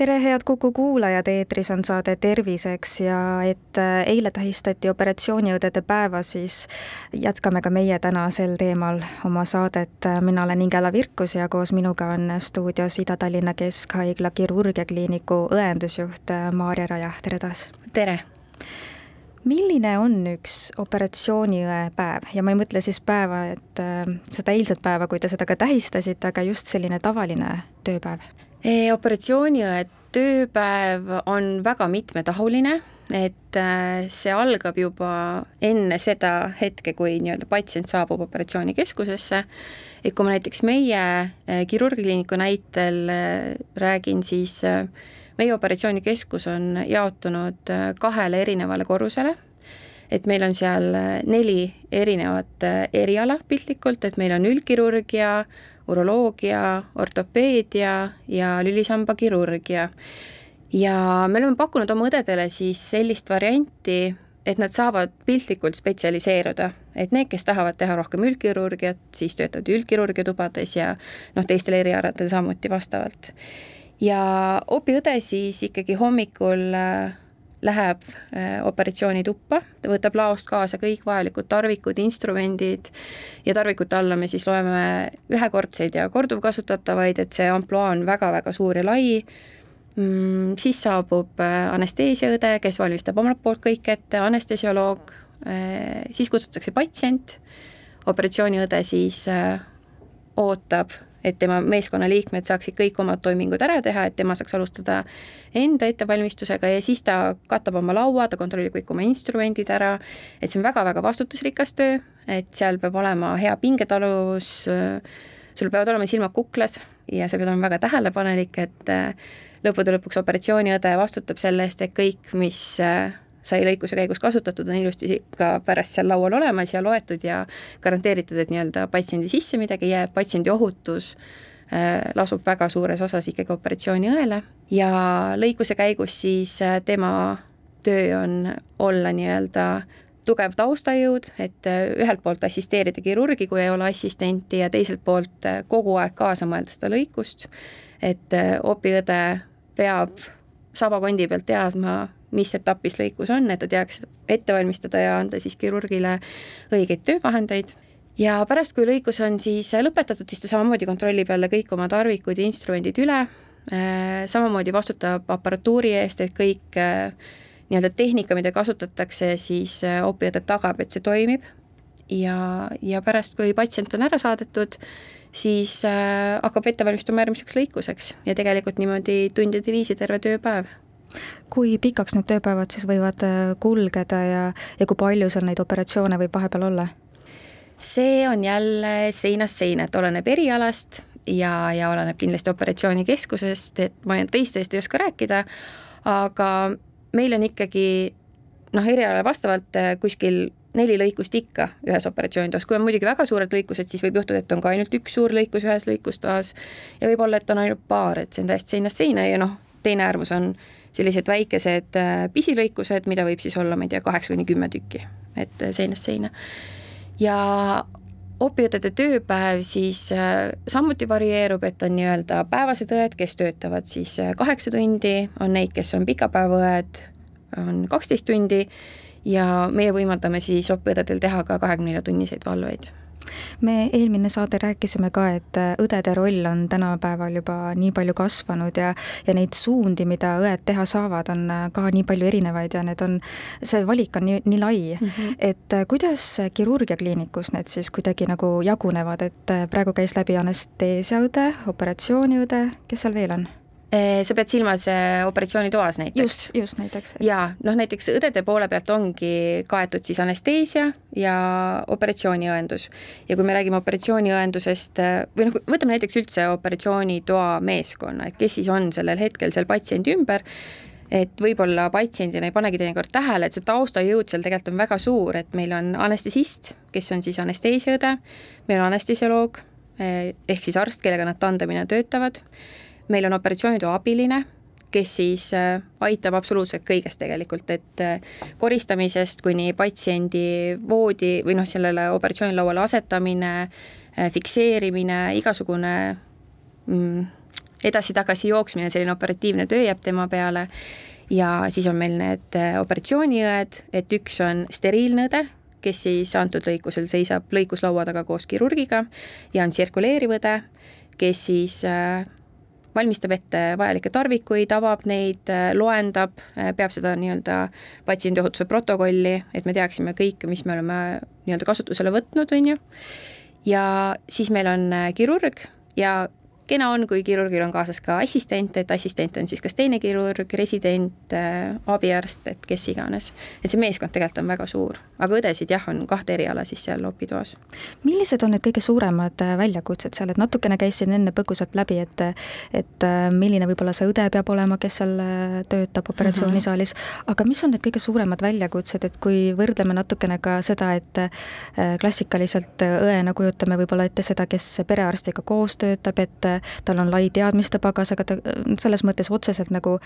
tere, head Kuku kuulajad, eetris on saade Terviseks ja et äh, eile tähistati operatsiooniõdede päeva, siis jätkame ka meie täna sel teemal oma saadet. mina olen Ingela Virkus ja koos minuga on stuudios Ida-Tallinna Keskhaigla kirurgiakliiniku õendusjuht äh, Maarja Raja, tere taas! tere! milline on üks operatsiooniõe päev ja ma ei mõtle siis päeva, et äh, seda eilset päeva, kui te seda ka tähistasite, aga just selline tavaline tööpäev operatsiooniõe tööpäev on väga mitmetahuline, et äh, see algab juba enne seda hetke, kui nii-öelda patsient saabub operatsioonikeskusesse, et kui ma näiteks meie äh, kirurgikliiniku näitel äh, räägin, siis meie operatsioonikeskus on jaotunud kahele erinevale korrusele, et meil on seal neli erinevat eriala piltlikult, et meil on üldkirurgia, uroloogia, ortopeedia ja lülisambakirurgia. ja me oleme pakkunud oma õdedele siis sellist varianti, et nad saavad piltlikult spetsialiseeruda, et need, kes tahavad teha rohkem üldkirurgiat, siis töötavad üldkirurgia tubades ja noh, teistel erialadel samuti vastavalt. ja opiõde siis ikkagi hommikul äh, läheb äh, operatsioonituppa, ta võtab laost kaasa kõik vajalikud tarvikud, instrumendid ja tarvikute alla me siis loeme ühekordseid ja korduvkasutatavaid, et see ampluaa on väga-väga suur ja lai. Mm,, siis saabub äh, anesteesiaõde, kes valmistab omalt poolt kõik ette, anestesioloog, äh, siis kutsutakse patsient, operatsiooniõde siis ootab et tema meeskonnaliikmed saaksid kõik omad toimingud ära teha, et tema saaks alustada enda ettevalmistusega ja siis ta katab oma laua, ta kontrollib kõik oma instrumendid ära, et see on väga-väga vastutusrikas töö, et seal peab olema hea pingetaluvus, sul peavad olema silmad kuklas ja sa pead olema väga tähelepanelik, et lõppude lõpuks operatsiooniõde vastutab selle eest, et kõik, mis sai lõikuse käigus kasutatud, on ilusti ka pärast seal laual olemas ja loetud ja garanteeritud, et nii-öelda patsiendi sisse midagi ei jää, patsiendi ohutus äh, lasub väga suures osas ikkagi operatsiooniõele ja lõikuse käigus siis äh, tema töö on olla nii-öelda tugev taustajõud, et äh, ühelt poolt assisteerida kirurgi, kui ei ole assistenti ja teiselt poolt kogu aeg kaasa mõelda seda lõikust, et opiõde peab sabakondi pealt teadma, mis etapis lõikus on, et ta teaks ette valmistada ja anda siis kirurgile õigeid töövahendeid. Ja pärast, kui lõikus on siis lõpetatud, siis ta samamoodi kontrollib jälle kõik oma tarvikud ja instrumendid üle, äh, samamoodi vastutab aparatuuri eest, et kõik äh, nii-öelda tehnika, mida kasutatakse, siis äh, opiõde tagab, et see toimib. Ja, ja pärast, kui patsient on ära saadetud, siis hakkab ette valmistuma järgmiseks lõikuseks. Ja tegelikult niimoodi tundide viisi terve tööpäev kui pikaks need tööpäevad siis võivad äh, kulgeda ja, ja kui palju seal neid operatsioone võib vahepeal olla? see on jälle seinast seina, et oleneb erialast ja, ja oleneb kindlasti operatsioonikeskusest, et ma teistest ei oska rääkida, aga meil on ikkagi noh, erialale vastavalt äh, kuskil neli lõikust ikka ühes operatsioonitoas, kui on muidugi väga suured lõikused, siis võib juhtuda, et on ka ainult üks suur lõikus ühes lõikustoas ja võib-olla, et on ainult paar, et see on täiesti seinast seina ja noh, teine äärmus on sellised väikesed äh, pisilõikused, mida võib siis olla, ma ei tea, kaheksa kuni kümme tükki, et äh, seinast seina. ja opiõdede tööpäev siis äh, samuti varieerub, et on nii-öelda päevased õed, kes töötavad siis kaheksa tundi, on neid, kes on pikapäevaõed, on kaksteist tundi ja meie võimaldame siis opiõdedel teha ka kahekümne nelja tunniseid valveid me eelmine saade rääkisime ka, et äh, õdede roll on tänapäeval juba nii palju kasvanud ja, ja neid suundi, mida õed teha saavad, on äh, ka nii palju erinevaid ja need on, see valik on nii, nii lai mm, -hmm. et äh, kuidas kirurgiakliinikus need siis kuidagi nagu jagunevad, et praegu käis läbi anesteesiaõde, operatsiooniõde, kes seal veel on? Eh, sa pead silmas eh, operatsioonitoas näiteks? just, just näiteks. jaa, noh näiteks õdede poole pealt ongi kaetud siis anesteesia ja operatsiooniõendus. ja kui me räägime operatsiooniõendusest eh, või noh, võtame näiteks üldse operatsioonitoa meeskonna, et kes siis on sellel hetkel seal patsiendi ümber, et võib-olla patsiendina ei panegi teinekord tähele, et see taustajõud seal tegelikult on väga suur, et meil on anestesist, kes on siis anesteesiaõde, meil on anestesioloog, ehk siis arst, kellega nad tandemina töötavad, meil on operatsioonitöö abiline, kes siis aitab absoluutselt kõigest tegelikult, et koristamisest kuni patsiendi voodi või noh, sellele operatsioonilauale asetamine, fikseerimine, igasugune mm, edasi-tagasi jooksmine, selline operatiivne töö jääb tema peale. Ja siis on meil need operatsiooniõed, et üks on steriilne õde, kes siis antud lõikusel seisab lõikuslaua taga koos kirurgiga ja on tsirkuleeriv õde, kes siis äh, valmistab ette vajalikke tarvikuid, avab neid, äh, loendab, äh, peab seda nii-öelda patsiendiohutuse protokolli, et me teaksime kõike, mis me oleme nii-öelda kasutusele võtnud, on ju, ja siis meil on kirurg ja kena on, kui kirurgil on kaasas ka assistent, et assistent on siis kas teine kirurg, resident äh,, abiarst, et kes iganes. et see meeskond tegelikult on väga suur, aga õdesid jah, on kahte eriala siis seal opitoas. millised on need kõige suuremad äh, väljakutsed seal, et natukene käisin enne põgusalt läbi, et et äh, milline võib-olla see õde peab olema, kes seal töötab operatsioonisaalis mm, -hmm. aga mis on need kõige suuremad väljakutsed, et kui võrdleme natukene ka seda, et klassikaliselt õena kujutame võib-olla ette seda, kes perearstiga koos töötab, et tal on lai teadmistepagas, aga ta selles mõttes otseselt nagu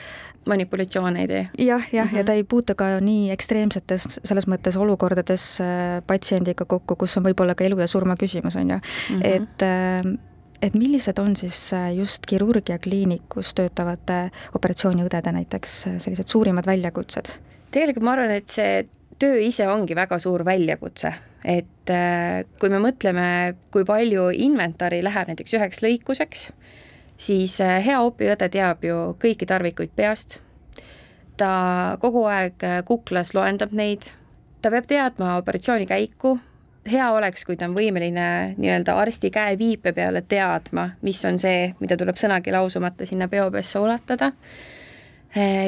manipulatsioone ei tee. jah, jah mm, -hmm. ja ta ei puutu ka nii ekstreemsetes selles mõttes olukordades äh, patsiendiga kokku, kus on võib-olla ka elu ja surma küsimus, on ju mm, -hmm. et äh, et millised on siis äh, just kirurgiakliinikus töötavate operatsiooniõdede näiteks sellised suurimad väljakutsed? tegelikult ma arvan, et see töö ise ongi väga suur väljakutse, et äh, kui me mõtleme, kui palju inventari läheb näiteks üheks lõikuseks, siis äh, hea opiõde teab ju kõiki tarvikuid peast, ta kogu aeg äh, kuklas loendab neid, ta peab teadma operatsiooni käiku, hea oleks, kui ta on võimeline nii-öelda arsti käeviipe peale teadma, mis on see, mida tuleb sõnagi lausumata sinna peopessa ulatada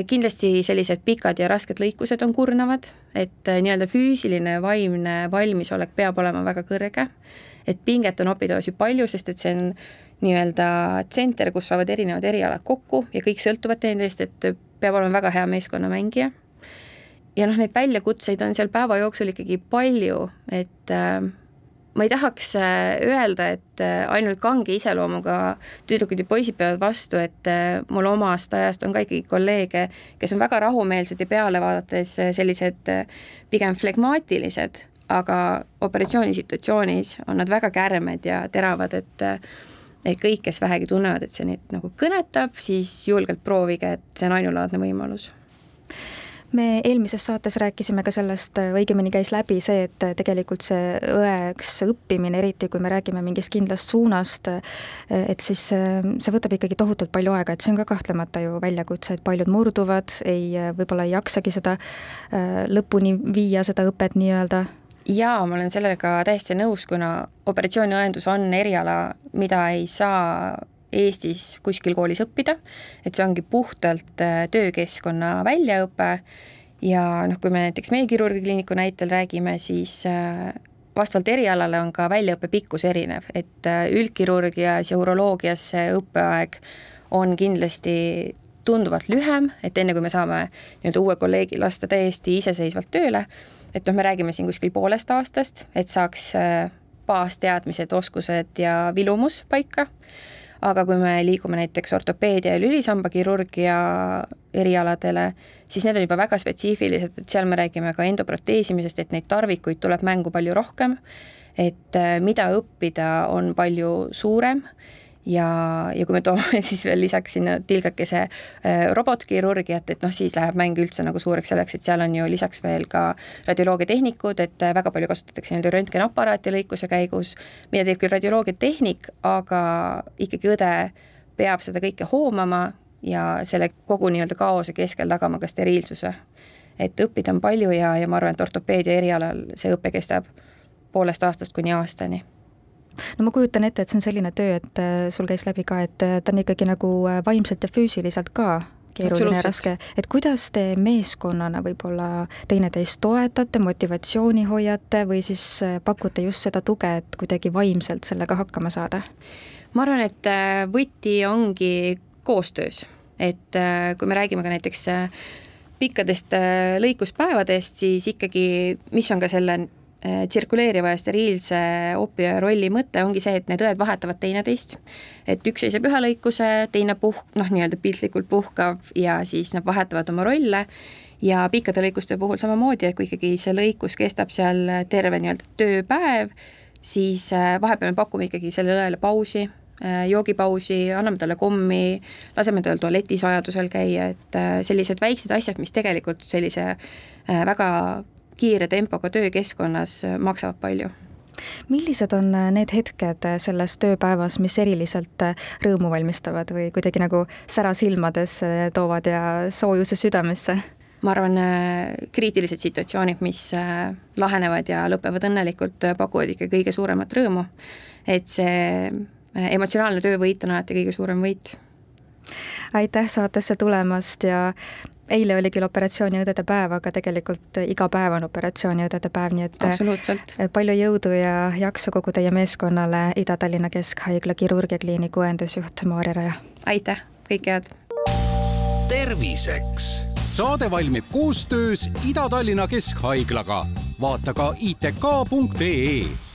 kindlasti sellised pikad ja rasked lõikused on kurnavad, et eh, nii-öelda füüsiline vaimne valmisolek peab olema väga kõrge, et pinget on opitoos ju palju, sest et see on nii-öelda tsenter, kus saavad erinevad erialad kokku ja kõik sõltuvad teineteist, et peab olema väga hea meeskonnamängija. ja noh, neid väljakutseid on seal päeva jooksul ikkagi palju, et äh, ma ei tahaks äh, öelda, et äh, ainult kange iseloomuga tüdrukud ja poisid peavad vastu, et äh, mul omast ajast on ka ikkagi kolleege, kes on väga rahumeelsed ja peale vaadates sellised pigem flegmaatilised, aga operatsioonisituatsioonis on nad väga kärmed ja teravad, et et kõik, kes vähegi tunnevad, et see neid nagu kõnetab, siis julgelt proovige, et see on ainulaadne võimalus me eelmises saates rääkisime ka sellest, õigemini käis läbi see, et tegelikult see õeks õppimine, eriti kui me räägime mingist kindlast suunast, et siis see võtab ikkagi tohutult palju aega, et see on ka kahtlemata ju väljakutse, et paljud murduvad, ei, võib-olla ei jaksagi seda lõpuni viia, seda õpet nii-öelda. Jaa, ma olen sellega täiesti nõus, kuna operatsiooniõendus on eriala, mida ei saa Eestis kuskil koolis õppida, et see ongi puhtalt äh, töökeskkonna väljaõpe. Ja noh, kui me näiteks meie kirurgikliiniku näitel räägime, siis äh, vastavalt erialale on ka väljaõppe pikkus erinev, et äh, üldkirurgias ja uroloogias see õppeaeg on kindlasti tunduvalt lühem, et enne kui me saame nii-öelda uue kolleegi lasta täiesti iseseisvalt tööle, et noh, me räägime siin kuskil poolest aastast, et saaks baasteadmised, oskused ja vilumus paika aga kui me liigume näiteks ortopeedia ja lülisambakirurgia erialadele, siis need on juba väga spetsiifilised, et seal me räägime ka endoproteesimisest, et neid tarvikuid tuleb mängu palju rohkem, et äh, mida õppida, on palju suurem ja, ja kui me toome siis veel lisaks sinna tilgakese äh, robotkirurgiat, et noh, siis läheb mäng üldse nagu suureks selleks, et seal on ju lisaks veel ka radioloogiatehnikud, et äh, väga palju kasutatakse nii-öelda röntgenaparaati lõikuse käigus, mida teeb küll radioloogiatehnik, aga ikkagi õde peab seda kõike hoomama ja selle kogu nii-öelda kaose keskel tagama ka steriilsuse. et õppida on palju ja, ja ma arvan, et ortopeedia erialal see õpe kestab poolest aastast kuni aastani no ma kujutan ette, et see on selline töö, et äh, sul käis läbi ka, et äh, ta on ikkagi nagu äh, vaimselt ja füüsiliselt ka keeruline ja raske, et kuidas te meeskonnana võib-olla teineteist toetate, motivatsiooni hoiate või siis pakute just seda tuge, et kuidagi vaimselt sellega hakkama saada? ma arvan, et võti ongi koostöös, et kui me räägime ka näiteks pikkadest lõikuspäevadest, siis ikkagi, mis on ka selle tsirkuleeriva ja steriilse opioja rolli mõte ongi see, et need õed vahetavad teineteist. et üks seisab ühe lõikuse, teine puh-, noh, nii-öelda piltlikult puhkab ja siis nad vahetavad oma rolle ja pikkade lõikuste puhul samamoodi, et kui ikkagi see lõikus kestab seal terve nii-öelda tööpäev, siis äh, vahepeal me pakume ikkagi sellele õele pausi, äh, joogipausi, anname talle kommi, laseme tal tualetis vajadusel käia, et sellised väiksed asjad, mis tegelikult sellise väga kiire tempoga töökeskkonnas äh, maksavad palju millised on äh, need hetked äh, selles tööpäevas, mis eriliselt rõõmu valmistavad või kuidagi nagu sära silmades toovad ja soojuse südamesse? ma arvan, kriitilised situatsioonid, mis lahenevad ja lõpevad õnnelikult, pakuvad ikka kõige suuremat rõõmu. et see emotsionaalne töövõit on alati kõige suurem võit. aitäh saatesse tulemast ja eile oli küll operatsiooniõdede päev, aga tegelikult iga päev on operatsiooniõdede päev, nii et absoluutselt. palju jõudu ja jaksu kogu teie meeskonnale, Ida-Tallinna Keskhaigla kirurgiakliiniku õendusjuht Maarja Raja. aitäh, kõike head! terviseks! saade valmib koostöös Ida-Tallinna Keskhaiglaga. vaata ka itk.ee